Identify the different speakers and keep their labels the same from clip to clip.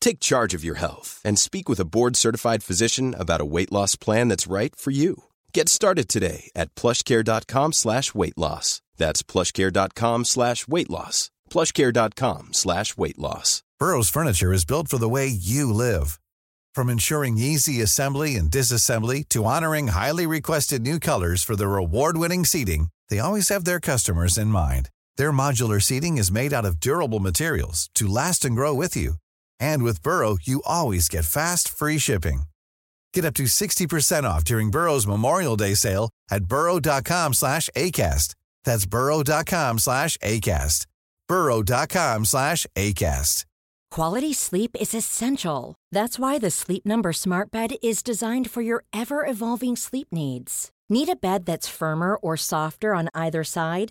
Speaker 1: Take charge of your health and speak with a board-certified physician about a weight loss plan that's right for you. Get started today at plushcare.com slash weight loss. That's plushcare.com slash weight loss. plushcare.com slash weight loss.
Speaker 2: Burrow's furniture is built for the way you live. From ensuring easy assembly and disassembly to honoring highly requested new colors for their award-winning seating, they always have their customers in mind. Their modular seating is made out of durable materials to last and grow with you. And with Burrow, you always get fast, free shipping. Get up to 60% off during Burrow's Memorial Day sale at burrow.com slash ACAST. That's burrow.com slash ACAST. burrow.com slash ACAST.
Speaker 3: Quality sleep is essential. That's why the Sleep Number Smart Bed is designed for your ever evolving sleep needs. Need a bed that's firmer or softer on either side?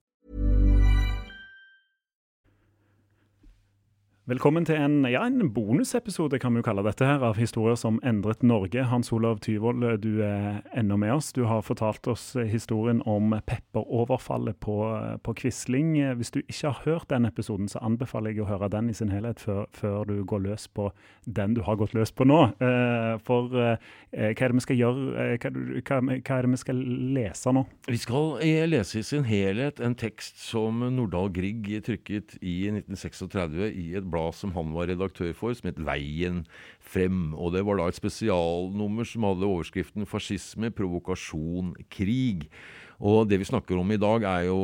Speaker 4: Velkommen til en, ja, en bonusepisode kan vi jo kalle dette her, av historier som endret Norge. Hans Olav Tyvold, du er ennå med oss. Du har fortalt oss historien om pepperoverfallet på, på Quisling. Hvis du ikke har hørt den episoden, så anbefaler jeg å høre den i sin helhet før, før du går løs på den du har gått løs på nå. Eh, for eh, hva er det vi skal gjøre? Eh, hva, hva, er det vi skal lese nå?
Speaker 5: Vi skal lese i sin helhet en tekst som Nordahl Grieg trykket i 1936 i et blad som han var redaktør for, som het Veien frem. Og det var da et spesialnummer som hadde overskriften 'Fascisme, provokasjon, krig'. Og det vi snakker om i dag, er jo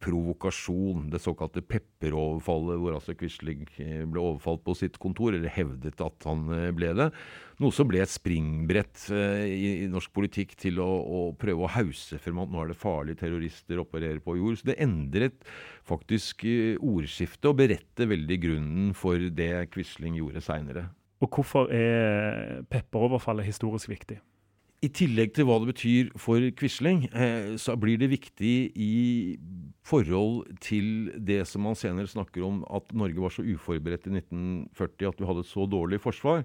Speaker 5: provokasjon. Det såkalte pepperoverfallet, hvor altså Quisling ble overfalt på sitt kontor, eller hevdet at han ble det. Noe som ble et springbrett i, i norsk politikk til å, å, prøve å hause frem at nå er det farlige terrorister opererer på jord. Så det endret faktisk ordskiftet og beretter veldig grunnen for det Quisling gjorde seinere.
Speaker 4: Og hvorfor er pepperoverfallet historisk viktig?
Speaker 5: I tillegg til hva det betyr for Quisling, eh, så blir det viktig i forhold til det som man senere snakker om, at Norge var så uforberedt i 1940 at vi hadde et så dårlig forsvar.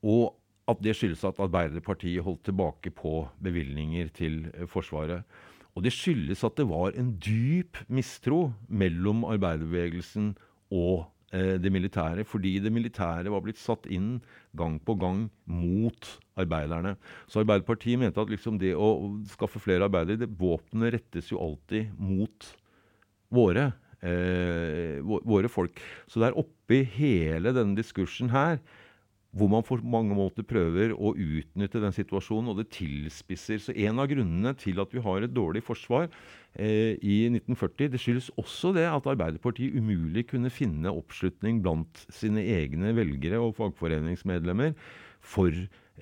Speaker 5: Og at det skyldes at Arbeiderpartiet holdt tilbake på bevilgninger til eh, Forsvaret. Og det skyldes at det var en dyp mistro mellom arbeiderbevegelsen og det militære, fordi det militære var blitt satt inn gang på gang mot arbeiderne. Så Arbeiderpartiet mente at liksom det å skaffe flere arbeidere det Våpenet rettes jo alltid mot våre, eh, våre folk. Så det er oppi hele denne diskursen her hvor man på mange måter prøver å utnytte den situasjonen, og det tilspisser. Så en av grunnene til at vi har et dårlig forsvar eh, i 1940, det skyldes også det at Arbeiderpartiet umulig kunne finne oppslutning blant sine egne velgere og fagforeningsmedlemmer for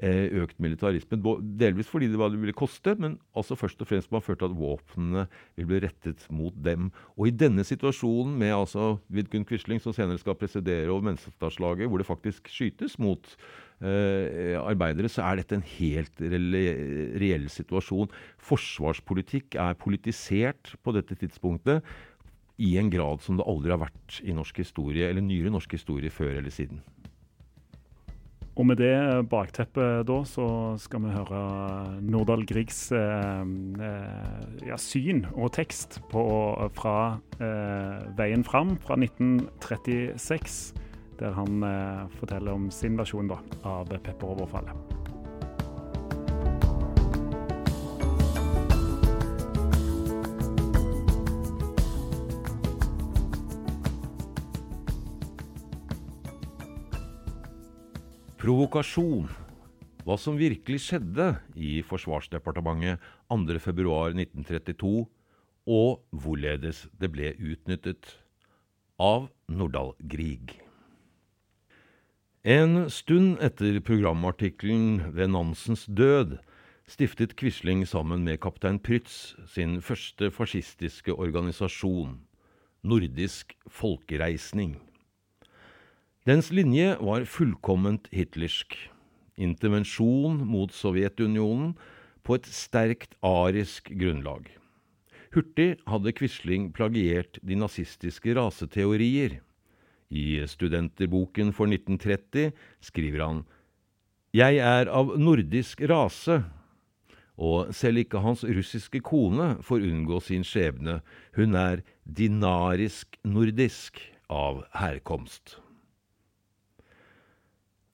Speaker 5: økt militarisme. Delvis fordi det var det ville koste, men altså først og fremst man følte at våpnene vil bli rettet mot dem. Og i denne situasjonen med altså Vidkun Quisling, som senere skal presidere over menneskerettighetslaget, hvor det faktisk skytes mot Uh, arbeidere, så er dette en helt reell situasjon. Forsvarspolitikk er politisert på dette tidspunktet i en grad som det aldri har vært i norsk historie, eller nyere norsk historie før eller siden.
Speaker 4: Og med det bakteppet da, så skal vi høre Nordahl Griegs eh, eh, ja, syn og tekst på, fra eh, Veien fram fra 1936, der han eh, forteller om sin versjon da, av pepperoverfallet.
Speaker 5: Provokasjon. Hva som virkelig skjedde i Forsvarsdepartementet 2.2.1932, og hvorledes det ble utnyttet. Av Nordahl Grieg. En stund etter programartikkelen ved Nansens død stiftet Quisling sammen med kaptein Prytz sin første fascistiske organisasjon, Nordisk Folkereisning. Dens linje var fullkomment hitlersk. Intervensjon mot Sovjetunionen på et sterkt arisk grunnlag. Hurtig hadde Quisling plagiert de nazistiske raseteorier. I studenterboken for 1930 skriver han Jeg er av nordisk rase, og selv ikke hans russiske kone får unngå sin skjebne, hun er dinarisk-nordisk av herkomst.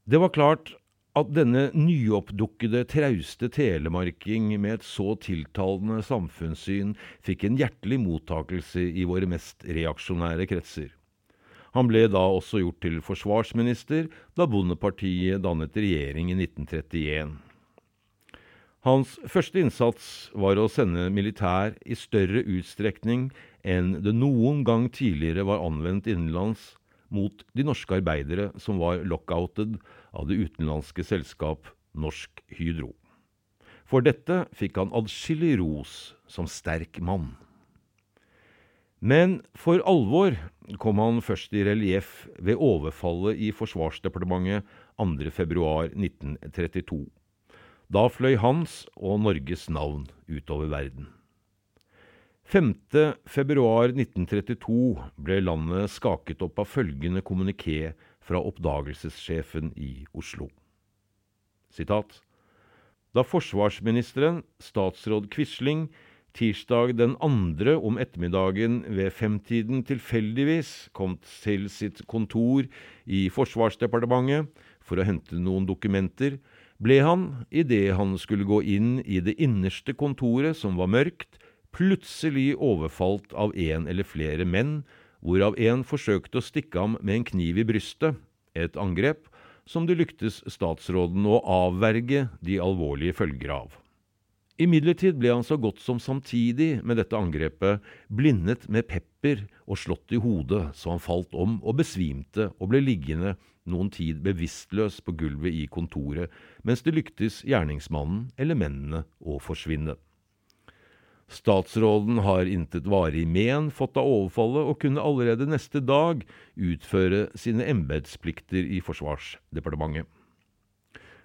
Speaker 5: Det var klart at denne nyoppdukkede trauste telemarking med et så tiltalende samfunnssyn fikk en hjertelig mottakelse i våre mest reaksjonære kretser. Han ble da også gjort til forsvarsminister da Bondepartiet dannet regjering i 1931. Hans første innsats var å sende militær i større utstrekning enn det noen gang tidligere var anvendt innenlands, mot de norske arbeidere som var lockoutet av det utenlandske selskap Norsk Hydro. For dette fikk han adskillig ros som sterk mann. Men for alvor kom han først i relieff ved overfallet i Forsvarsdepartementet 2.2.1932. Da fløy hans og Norges navn utover verden. 5.2.1932 ble landet skaket opp av følgende kommuniké fra oppdagelsessjefen i Oslo. Sitat. Da forsvarsministeren, statsråd Quisling, tirsdag den andre om ettermiddagen ved femtiden tilfeldigvis kom til sitt kontor i Forsvarsdepartementet for å hente noen dokumenter, ble han, idet han skulle gå inn i det innerste kontoret, som var mørkt, plutselig overfalt av en eller flere menn, hvorav en forsøkte å stikke ham med en kniv i brystet, et angrep som det lyktes statsråden å avverge de alvorlige følger av. Imidlertid ble han så godt som samtidig med dette angrepet blindet med pepper og slått i hodet så han falt om og besvimte og ble liggende noen tid bevisstløs på gulvet i kontoret, mens det lyktes gjerningsmannen eller mennene å forsvinne. Statsråden har intet varig men fått av overfallet, og kunne allerede neste dag utføre sine embetsplikter i Forsvarsdepartementet.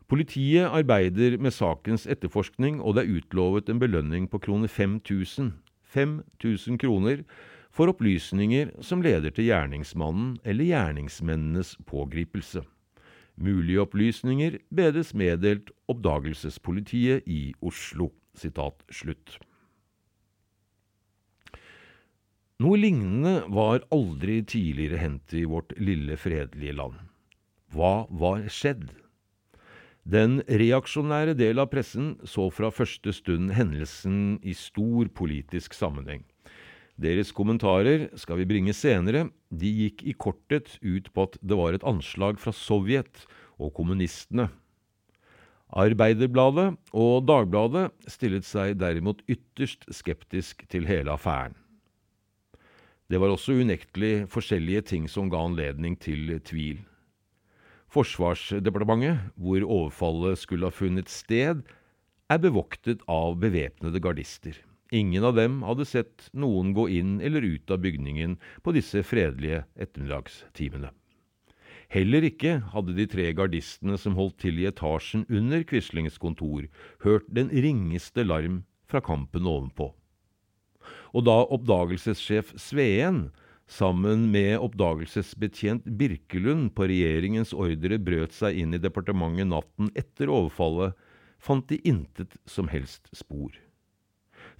Speaker 5: Politiet arbeider med sakens etterforskning, og det er utlovet en belønning på kroner 5000 5000 kroner for opplysninger som leder til gjerningsmannen eller gjerningsmennenes pågripelse. Mulige opplysninger bedes meddelt Oppdagelsespolitiet i Oslo. Sitat slutt. Noe lignende var aldri tidligere hendt i vårt lille, fredelige land. Hva var skjedd? Den reaksjonære del av pressen så fra første stund hendelsen i stor politisk sammenheng. Deres kommentarer skal vi bringe senere. De gikk i korthet ut på at det var et anslag fra Sovjet og kommunistene. Arbeiderbladet og Dagbladet stillet seg derimot ytterst skeptisk til hele affæren. Det var også unektelig forskjellige ting som ga anledning til tvil. Forsvarsdepartementet, hvor overfallet skulle ha funnet sted, er bevoktet av bevæpnede gardister. Ingen av dem hadde sett noen gå inn eller ut av bygningen på disse fredelige ettermiddagstimene. Heller ikke hadde de tre gardistene som holdt til i etasjen under Quislings kontor, hørt den ringeste larm fra kampen ovenpå og da oppdagelsessjef Sveen sammen med oppdagelsesbetjent Birkelund på regjeringens ordre brøt seg inn i departementet natten etter overfallet, fant de intet som helst spor.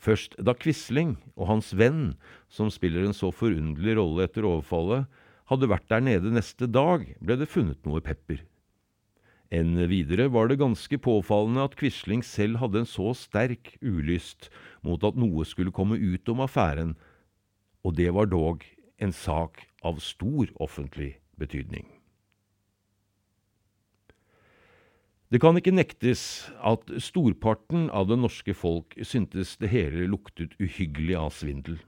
Speaker 5: Først da Quisling og hans venn, som spiller en så forunderlig rolle etter overfallet, hadde vært der nede neste dag, ble det funnet noe pepper. Enn videre var det ganske påfallende at Quisling selv hadde en så sterk ulyst mot at noe skulle komme ut om affæren, og det var dog en sak av stor offentlig betydning. Det kan ikke nektes at storparten av det norske folk syntes det hele luktet uhyggelig av svindel.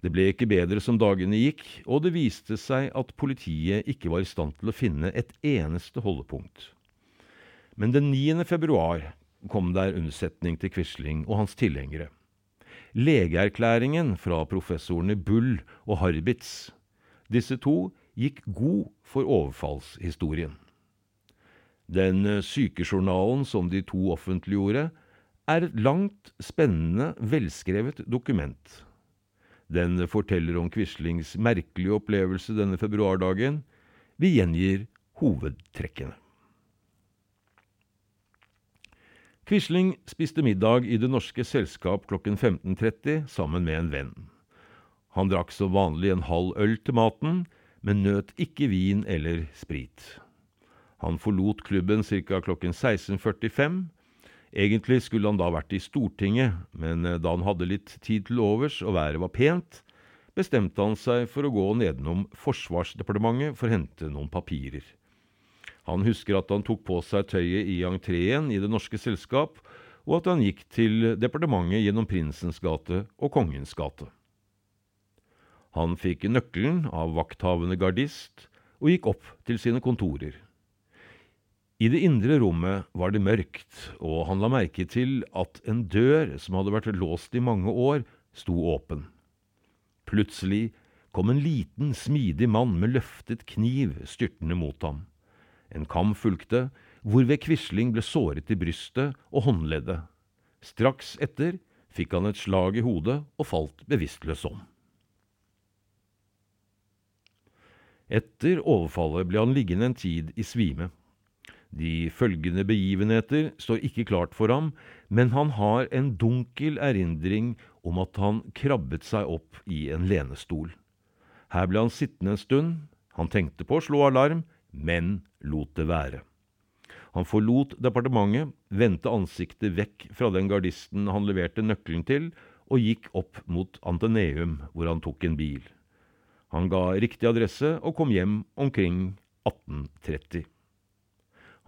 Speaker 5: Det ble ikke bedre som dagene gikk, og det viste seg at politiet ikke var i stand til å finne et eneste holdepunkt. Men den 9. februar kom der unnsetning til Quisling og hans tilhengere. Legeerklæringen fra professorene Bull og Harbitz. Disse to gikk god for overfallshistorien. Den sykejournalen som de to offentliggjorde, er et langt, spennende, velskrevet dokument den forteller om Quislings merkelige opplevelse denne februardagen. Vi gjengir hovedtrekkene. Quisling spiste middag i Det Norske Selskap klokken 15.30 sammen med en venn. Han drakk som vanlig en halv øl til maten, men nøt ikke vin eller sprit. Han forlot klubben ca. klokken 16.45 Egentlig skulle han da vært i Stortinget, men eh, da han hadde litt tid til overs og været var pent, bestemte han seg for å gå nedenom Forsvarsdepartementet for å hente noen papirer. Han husker at han tok på seg tøyet i entreen i Det norske selskap, og at han gikk til departementet gjennom Prinsens gate og Kongens gate. Han fikk nøkkelen av vakthavende gardist og gikk opp til sine kontorer. I det indre rommet var det mørkt, og han la merke til at en dør som hadde vært låst i mange år, sto åpen. Plutselig kom en liten, smidig mann med løftet kniv styrtende mot ham. En kam fulgte, hvorved Quisling ble såret i brystet og håndleddet. Straks etter fikk han et slag i hodet og falt bevisstløs om. Etter overfallet ble han liggende en tid i svime. De følgende begivenheter står ikke klart for ham, men han har en dunkel erindring om at han krabbet seg opp i en lenestol. Her ble han sittende en stund, han tenkte på å slå alarm, men lot det være. Han forlot departementet, vendte ansiktet vekk fra den gardisten han leverte nøkkelen til, og gikk opp mot Anteneum, hvor han tok en bil. Han ga riktig adresse og kom hjem omkring 1830.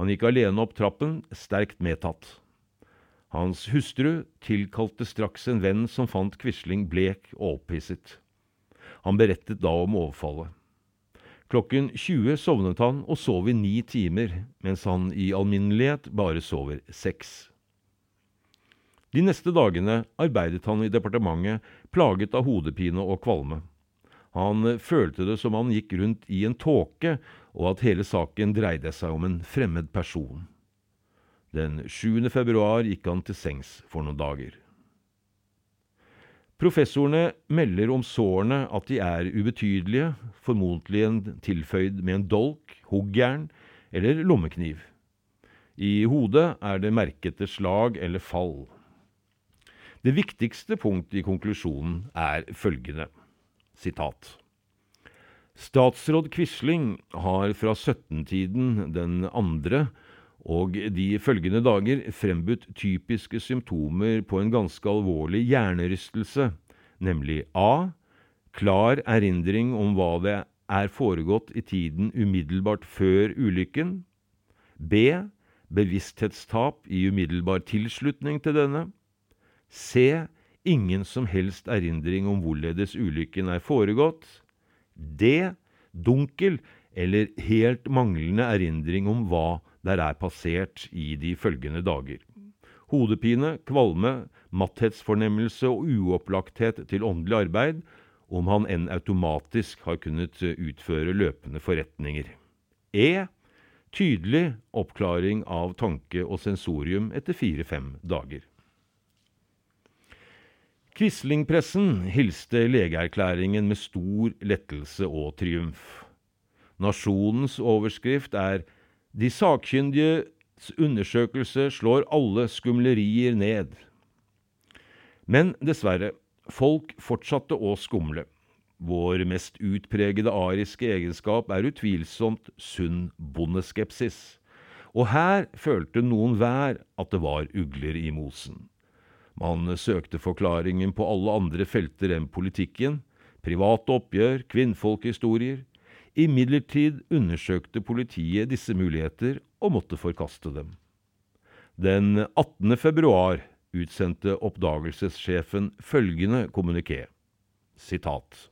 Speaker 5: Han gikk alene opp trappen, sterkt medtatt. Hans hustru tilkalte straks en venn som fant Quisling blek og opphisset. Han berettet da om overfallet. Klokken 20 sovnet han og sov i ni timer, mens han i alminnelighet bare sover seks. De neste dagene arbeidet han i departementet, plaget av hodepine og kvalme. Han følte det som han gikk rundt i en tåke, og at hele saken dreide seg om en fremmed person. Den 7. februar gikk han til sengs for noen dager. Professorene melder om sårene at de er ubetydelige, formodentlig en tilføyd med en dolk, hoggjern eller lommekniv. I hodet er det merkete slag eller fall. Det viktigste punktet i konklusjonen er følgende. Sitat. Statsråd Quisling har fra 17-tiden den andre og de følgende dager frembudt typiske symptomer på en ganske alvorlig hjernerystelse, nemlig a. Klar erindring om hva det er foregått i tiden umiddelbart før ulykken. b. Bevissthetstap i umiddelbar tilslutning til denne. c. Ingen som helst erindring om hvorledes ulykken er foregått. D. Dunkel eller helt manglende erindring om hva der er passert i de følgende dager. Hodepine, kvalme, matthetsfornemmelse og uopplagthet til åndelig arbeid, om han enn automatisk har kunnet utføre løpende forretninger. E. Tydelig oppklaring av tanke og sensorium etter fire-fem dager. Quisling-pressen hilste legeerklæringen med stor lettelse og triumf. Nasjonens overskrift er De sakkyndiges undersøkelse slår alle skumlerier ned. Men dessverre, folk fortsatte å skumle. Vår mest utpregede ariske egenskap er utvilsomt sunn bondeskepsis. Og her følte noen hver at det var ugler i mosen. Man søkte forklaringen på alle andre felter enn politikken, private oppgjør, kvinnfolkhistorier. Imidlertid undersøkte politiet disse muligheter og måtte forkaste dem. Den 18. februar utsendte oppdagelsessjefen følgende kommuniké. Sitat.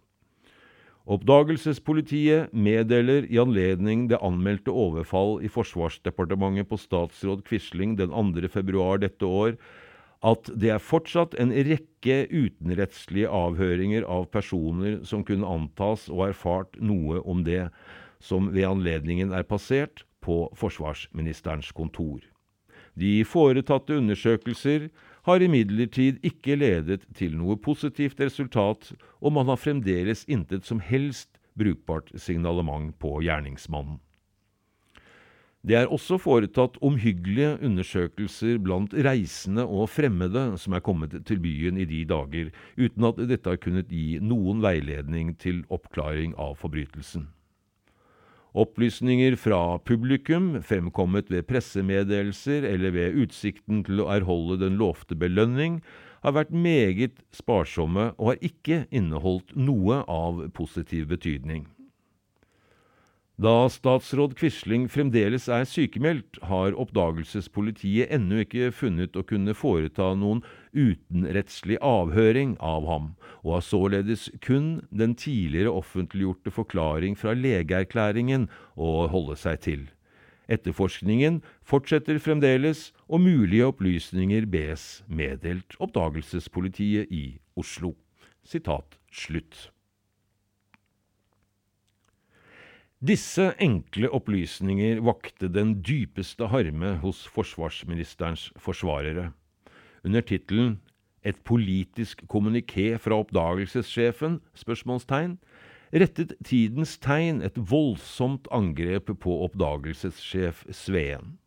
Speaker 5: Oppdagelsespolitiet meddeler i anledning det anmeldte overfall i Forsvarsdepartementet på statsråd Quisling den 2. februar dette år at det er fortsatt en rekke utenrettslige avhøringer av personer som kunne antas å ha erfart noe om det som ved anledningen er passert på forsvarsministerens kontor. De foretatte undersøkelser har imidlertid ikke ledet til noe positivt resultat, og man har fremdeles intet som helst brukbart signalement på gjerningsmannen. Det er også foretatt omhyggelige undersøkelser blant reisende og fremmede som er kommet til byen i de dager, uten at dette har kunnet gi noen veiledning til oppklaring av forbrytelsen. Opplysninger fra publikum, fremkommet ved pressemeddelelser eller ved utsikten til å erholde den lovte belønning, har vært meget sparsomme og har ikke inneholdt noe av positiv betydning. Da statsråd Quisling fremdeles er sykemeldt, har oppdagelsespolitiet ennå ikke funnet å kunne foreta noen utenrettslig avhøring av ham, og har således kun den tidligere offentliggjorte forklaring fra legeerklæringen å holde seg til. Etterforskningen fortsetter fremdeles, og mulige opplysninger bes meddelt oppdagelsespolitiet i Oslo. Sitat slutt. Disse enkle opplysninger vakte den dypeste harme hos forsvarsministerens forsvarere. Under tittelen Et politisk kommuniké fra oppdagelsessjefen? spørsmålstegn, rettet Tidens Tegn et voldsomt angrep på oppdagelsessjef Sveen.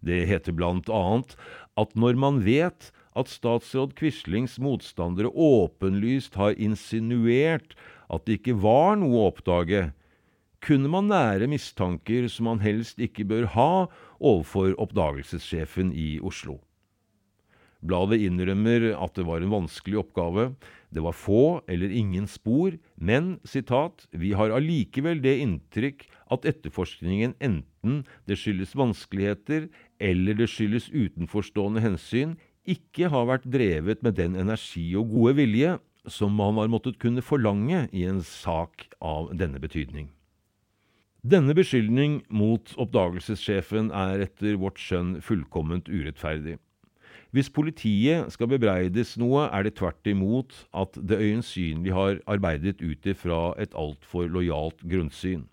Speaker 5: Det heter annet at når man vet at statsråd Quislings motstandere åpenlyst har insinuert at det ikke var noe å oppdage, kunne man nære mistanker som man helst ikke bør ha overfor oppdagelsessjefen i Oslo. Bladet innrømmer at det var en vanskelig oppgave. Det var få eller ingen spor, men citat, vi har allikevel det inntrykk at etterforskningen enten det skyldes vanskeligheter eller det skyldes utenforstående hensyn, ikke har vært drevet med den energi og gode vilje som man har måttet kunne forlange i en sak av denne betydning. Denne beskyldning mot oppdagelsessjefen er etter vårt skjønn fullkomment urettferdig. Hvis politiet skal bebreides noe, er det tvert imot at det øyensynlig har arbeidet ut ifra et altfor lojalt grunnsyn.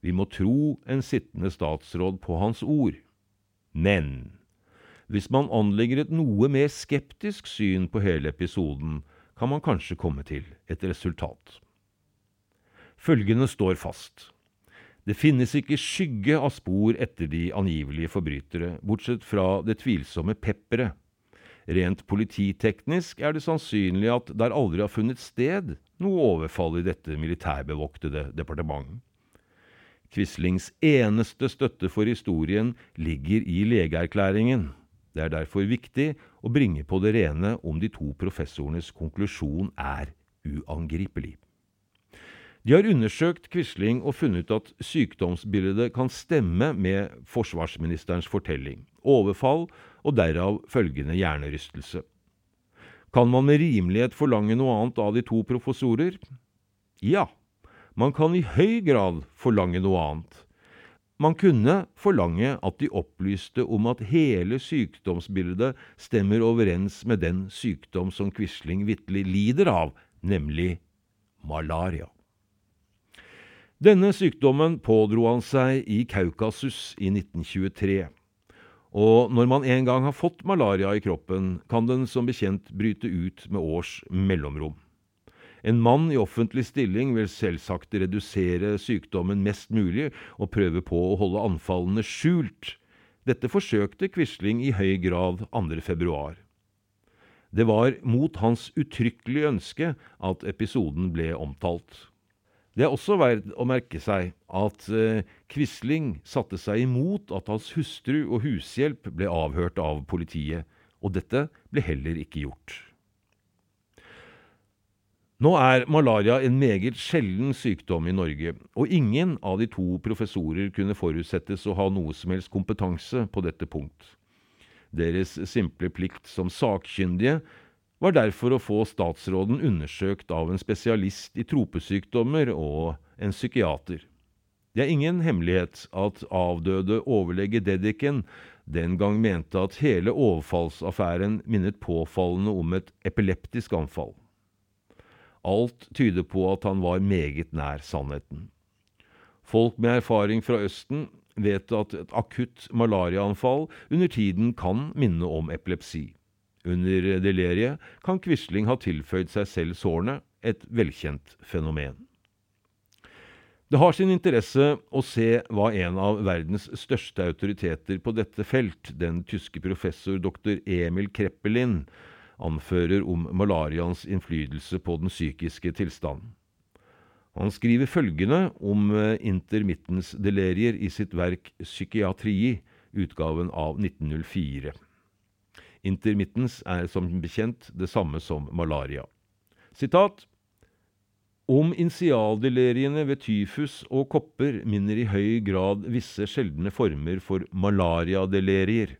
Speaker 5: Vi må tro en sittende statsråd på hans ord. Men hvis man anlegger et noe mer skeptisk syn på hele episoden, kan man kanskje komme til et resultat. Følgende står fast. Det finnes ikke skygge av spor etter de angivelige forbrytere, bortsett fra det tvilsomme pepperet. Rent polititeknisk er det sannsynlig at der aldri har funnet sted noe overfall i dette militærbevoktede departementet. Quislings eneste støtte for historien ligger i legeerklæringen. Det er derfor viktig å bringe på det rene om de to professorenes konklusjon er uangripelig. De har undersøkt Quisling og funnet at sykdomsbildet kan stemme med forsvarsministerens fortelling, overfall og derav følgende hjernerystelse. Kan man med rimelighet forlange noe annet av de to professorer? Ja, man kan i høy grad forlange noe annet. Man kunne forlange at de opplyste om at hele sykdomsbildet stemmer overens med den sykdom som Quisling vitterlig lider av, nemlig malaria. Denne sykdommen pådro han seg i Kaukasus i 1923. Og når man en gang har fått malaria i kroppen, kan den som bekjent bryte ut med års mellomrom. En mann i offentlig stilling vil selvsagt redusere sykdommen mest mulig og prøve på å holde anfallene skjult. Dette forsøkte Quisling i høy grad 2. februar. Det var mot hans uttrykkelige ønske at episoden ble omtalt. Det er også verdt å merke seg at eh, Quisling satte seg imot at hans hustru og hushjelp ble avhørt av politiet, og dette ble heller ikke gjort. Nå er malaria en meget sjelden sykdom i Norge, og ingen av de to professorer kunne forutsettes å ha noe som helst kompetanse på dette punkt. Deres simple plikt som sakkyndige var derfor å få statsråden undersøkt av en spesialist i tropesykdommer og en psykiater. Det er ingen hemmelighet at avdøde overlege Dedichen den gang mente at hele overfallsaffæren minnet påfallende om et epileptisk anfall. Alt tyder på at han var meget nær sannheten. Folk med erfaring fra Østen vet at et akutt malariaanfall under tiden kan minne om epilepsi. Under deleriet kan Quisling ha tilføyd seg selv sårene, et velkjent fenomen. Det har sin interesse å se hva en av verdens største autoriteter på dette felt, den tyske professor dr. Emil Kreppelin, anfører om malariaens innflytelse på den psykiske tilstanden. Han skriver følgende om intermittens delerier i sitt verk Psykiatri, utgaven av 1904. Intermittens er som bekjent det samme som malaria. Sitat om initialdeleriene ved tyfus og kopper minner i høy grad visse sjeldne former for malariadelerier.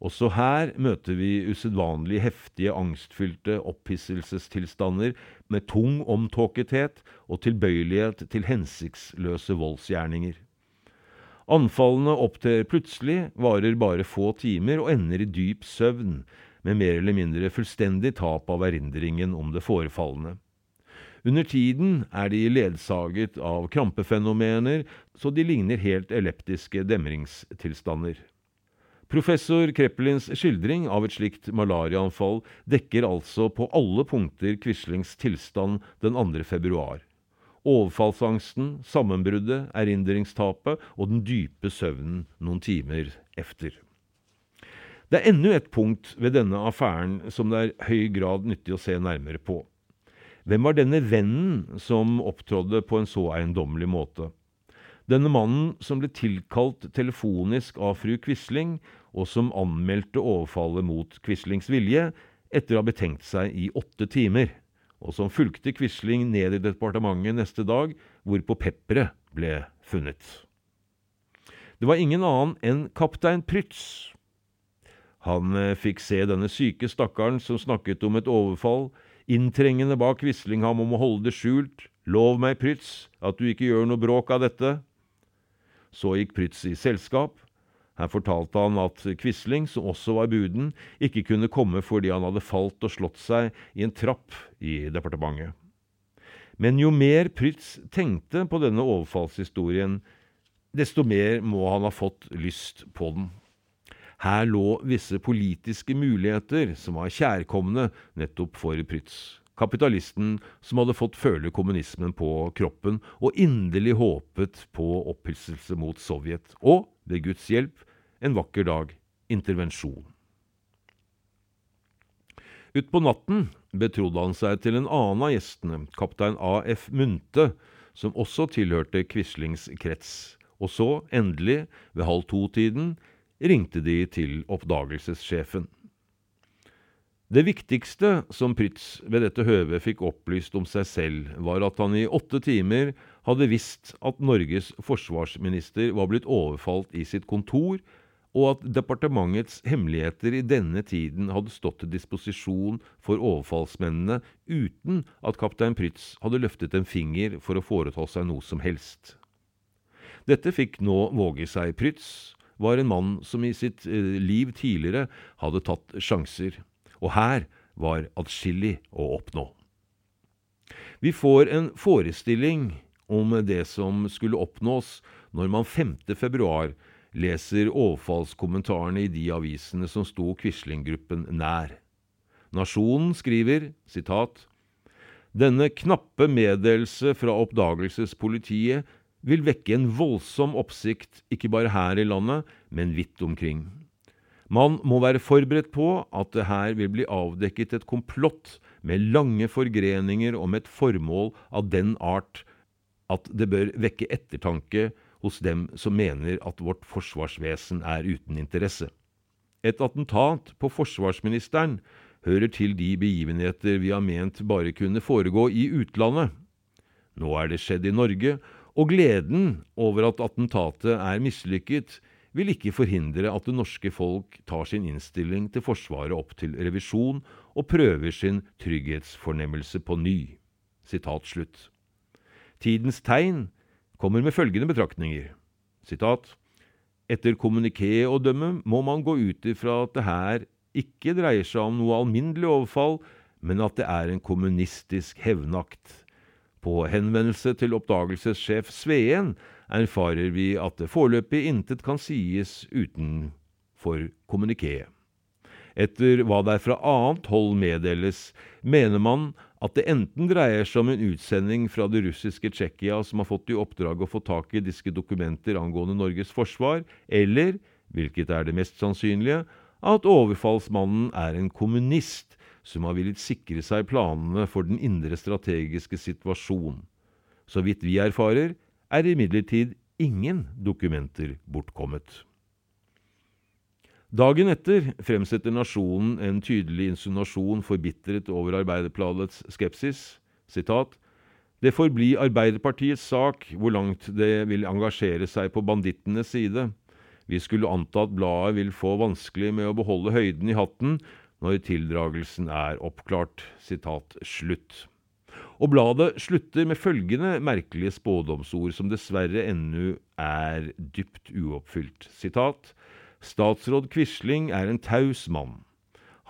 Speaker 5: Også her møter vi usedvanlig heftige, angstfylte opphisselsestilstander med tung omtåkethet og tilbøyelighet til hensiktsløse voldsgjerninger. Anfallene opptrer plutselig, varer bare få timer og ender i dyp søvn, med mer eller mindre fullstendig tap av erindringen om det forefallende. Under tiden er de ledsaget av krampefenomener, så de ligner helt eleptiske demringstilstander. Professor Kreppelins skildring av et slikt malariaanfall dekker altså på alle punkter Quislings tilstand den 2. februar overfallsangsten, sammenbruddet, erindringstapet og den dype søvnen noen timer efter. Det er enda et punkt ved denne affæren som det er høy grad nyttig å se nærmere på. Hvem var denne vennen som opptrådde på en så eiendommelig måte? Denne mannen som ble tilkalt telefonisk av fru Quisling, og som anmeldte overfallet mot Quislings vilje, etter å ha betenkt seg i åtte timer og som fulgte Quisling ned i departementet neste dag, hvorpå pepperet ble funnet. Det var ingen annen enn kaptein Prytz. Han eh, fikk se denne syke stakkaren som snakket om et overfall, inntrengende bak Quisling ham om å holde det skjult. Lov meg, Prytz, at du ikke gjør noe bråk av dette. Så gikk Prytz i selskap, her fortalte han at Quisling, som også var buden, ikke kunne komme fordi han hadde falt og slått seg i en trapp i departementet. Men jo mer Prytz tenkte på denne overfallshistorien, desto mer må han ha fått lyst på den. Her lå visse politiske muligheter som var kjærkomne nettopp for Prytz. Kapitalisten som hadde fått føle kommunismen på kroppen og inderlig håpet på opphisselse mot Sovjet, og ved Guds hjelp en vakker dag intervensjon. Utpå natten betrodde han seg til en annen av gjestene, kaptein A.F. Munte, som også tilhørte Quislings krets. Og så, endelig, ved halv to-tiden, ringte de til oppdagelsessjefen. Det viktigste som Pritz ved dette høvet fikk opplyst om seg selv, var at han i åtte timer hadde visst at Norges forsvarsminister var blitt overfalt i sitt kontor, og at departementets hemmeligheter i denne tiden hadde stått til disposisjon for overfallsmennene uten at kaptein Prytz hadde løftet en finger for å foreta seg noe som helst. Dette fikk nå våge seg. Prytz var en mann som i sitt eh, liv tidligere hadde tatt sjanser og her var atskillig å oppnå. Vi får en forestilling om det som skulle oppnås når man 5. februar leser overfallskommentarene i de avisene som sto Quisling-gruppen nær. Nasjonen skriver sitat, denne knappe meddelelse fra oppdagelsespolitiet vil vekke en voldsom oppsikt ikke bare her i landet, men vidt omkring. Man må være forberedt på at det her vil bli avdekket et komplott med lange forgreninger om et formål av den art at det bør vekke ettertanke hos dem som mener at vårt forsvarsvesen er uten interesse. Et attentat på forsvarsministeren hører til de begivenheter vi har ment bare kunne foregå i utlandet. Nå er det skjedd i Norge, og gleden over at attentatet er mislykket, vil ikke forhindre at det norske folk tar sin innstilling til Forsvaret opp til revisjon og prøver sin trygghetsfornemmelse på ny. Sitat slutt. Tidens tegn kommer med følgende betraktninger. Sitat. Etter kommuniké å dømme må man gå ut ifra at det her ikke dreier seg om noe alminnelig overfall, men at det er en kommunistisk hevnakt. På henvendelse til oppdagelsessjef Sveen erfarer vi at det foreløpig intet kan sies utenfor kommuniké. Etter hva der fra annet hold meddeles, mener man at det enten dreier seg om en utsending fra det russiske Tsjekkia som har fått i oppdrag å få tak i disse dokumenter angående Norges forsvar, eller, hvilket er det mest sannsynlige, at overfallsmannen er en kommunist som har villet sikre seg planene for den indre strategiske situasjon. Så vidt vi erfarer, er imidlertid ingen dokumenter bortkommet. Dagen etter fremsetter Nasjonen en tydelig insinuasjon forbitret over Arbeiderbladets skepsis. Sitat, det får bli Arbeiderpartiets sak hvor langt det vil engasjere seg på bandittenes side. Vi skulle anta at bladet vil få vanskelig med å beholde høyden i hatten når tildragelsen er oppklart. Sitat slutt. Og bladet slutter med følgende merkelige spådomsord, som dessverre ennå er dypt uoppfylt. Sitat Statsråd Quisling er en taus mann.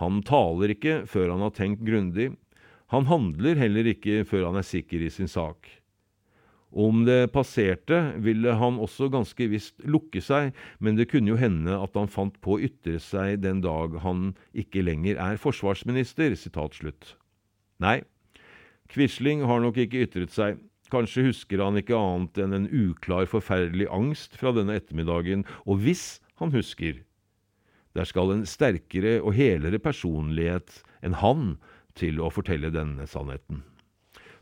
Speaker 5: Han taler ikke før han har tenkt grundig. Han handler heller ikke før han er sikker i sin sak. Om det passerte, ville han også ganske visst lukke seg, men det kunne jo hende at han fant på å ytre seg den dag han ikke lenger er forsvarsminister. Nei, Quisling har nok ikke ytret seg. Kanskje husker han ikke annet enn en uklar, forferdelig angst fra denne ettermiddagen, og hvis han husker, der skal en sterkere og helere personlighet enn han til å fortelle denne sannheten.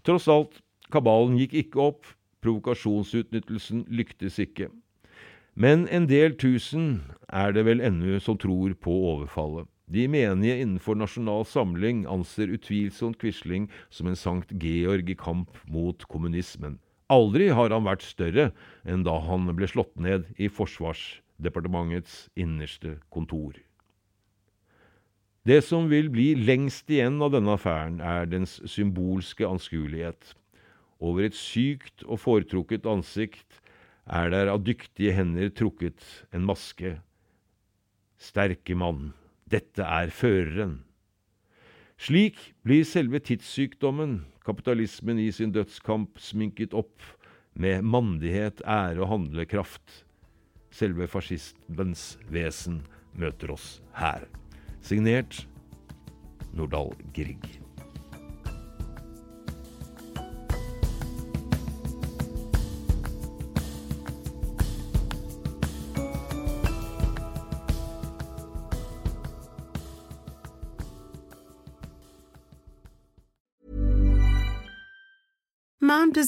Speaker 5: Tross alt, kabalen gikk ikke opp, provokasjonsutnyttelsen lyktes ikke. Men en del tusen er det vel ennå som tror på overfallet. De menige innenfor Nasjonal Samling anser utvilsomt Quisling som en Sankt Georg i kamp mot kommunismen. Aldri har han vært større enn da han ble slått ned i Forsvarsdepartementets innerste kontor. Det som vil bli lengst igjen av denne affæren, er dens symbolske anskuelighet. Over et sykt og foretrukket ansikt er der av dyktige hender trukket en maske. Sterke mann. Dette er føreren. Slik blir selve tidssykdommen, kapitalismen i sin dødskamp, sminket opp med mandighet, ære og handlekraft. Selve fascismens vesen møter oss her. Signert Nordahl Grieg.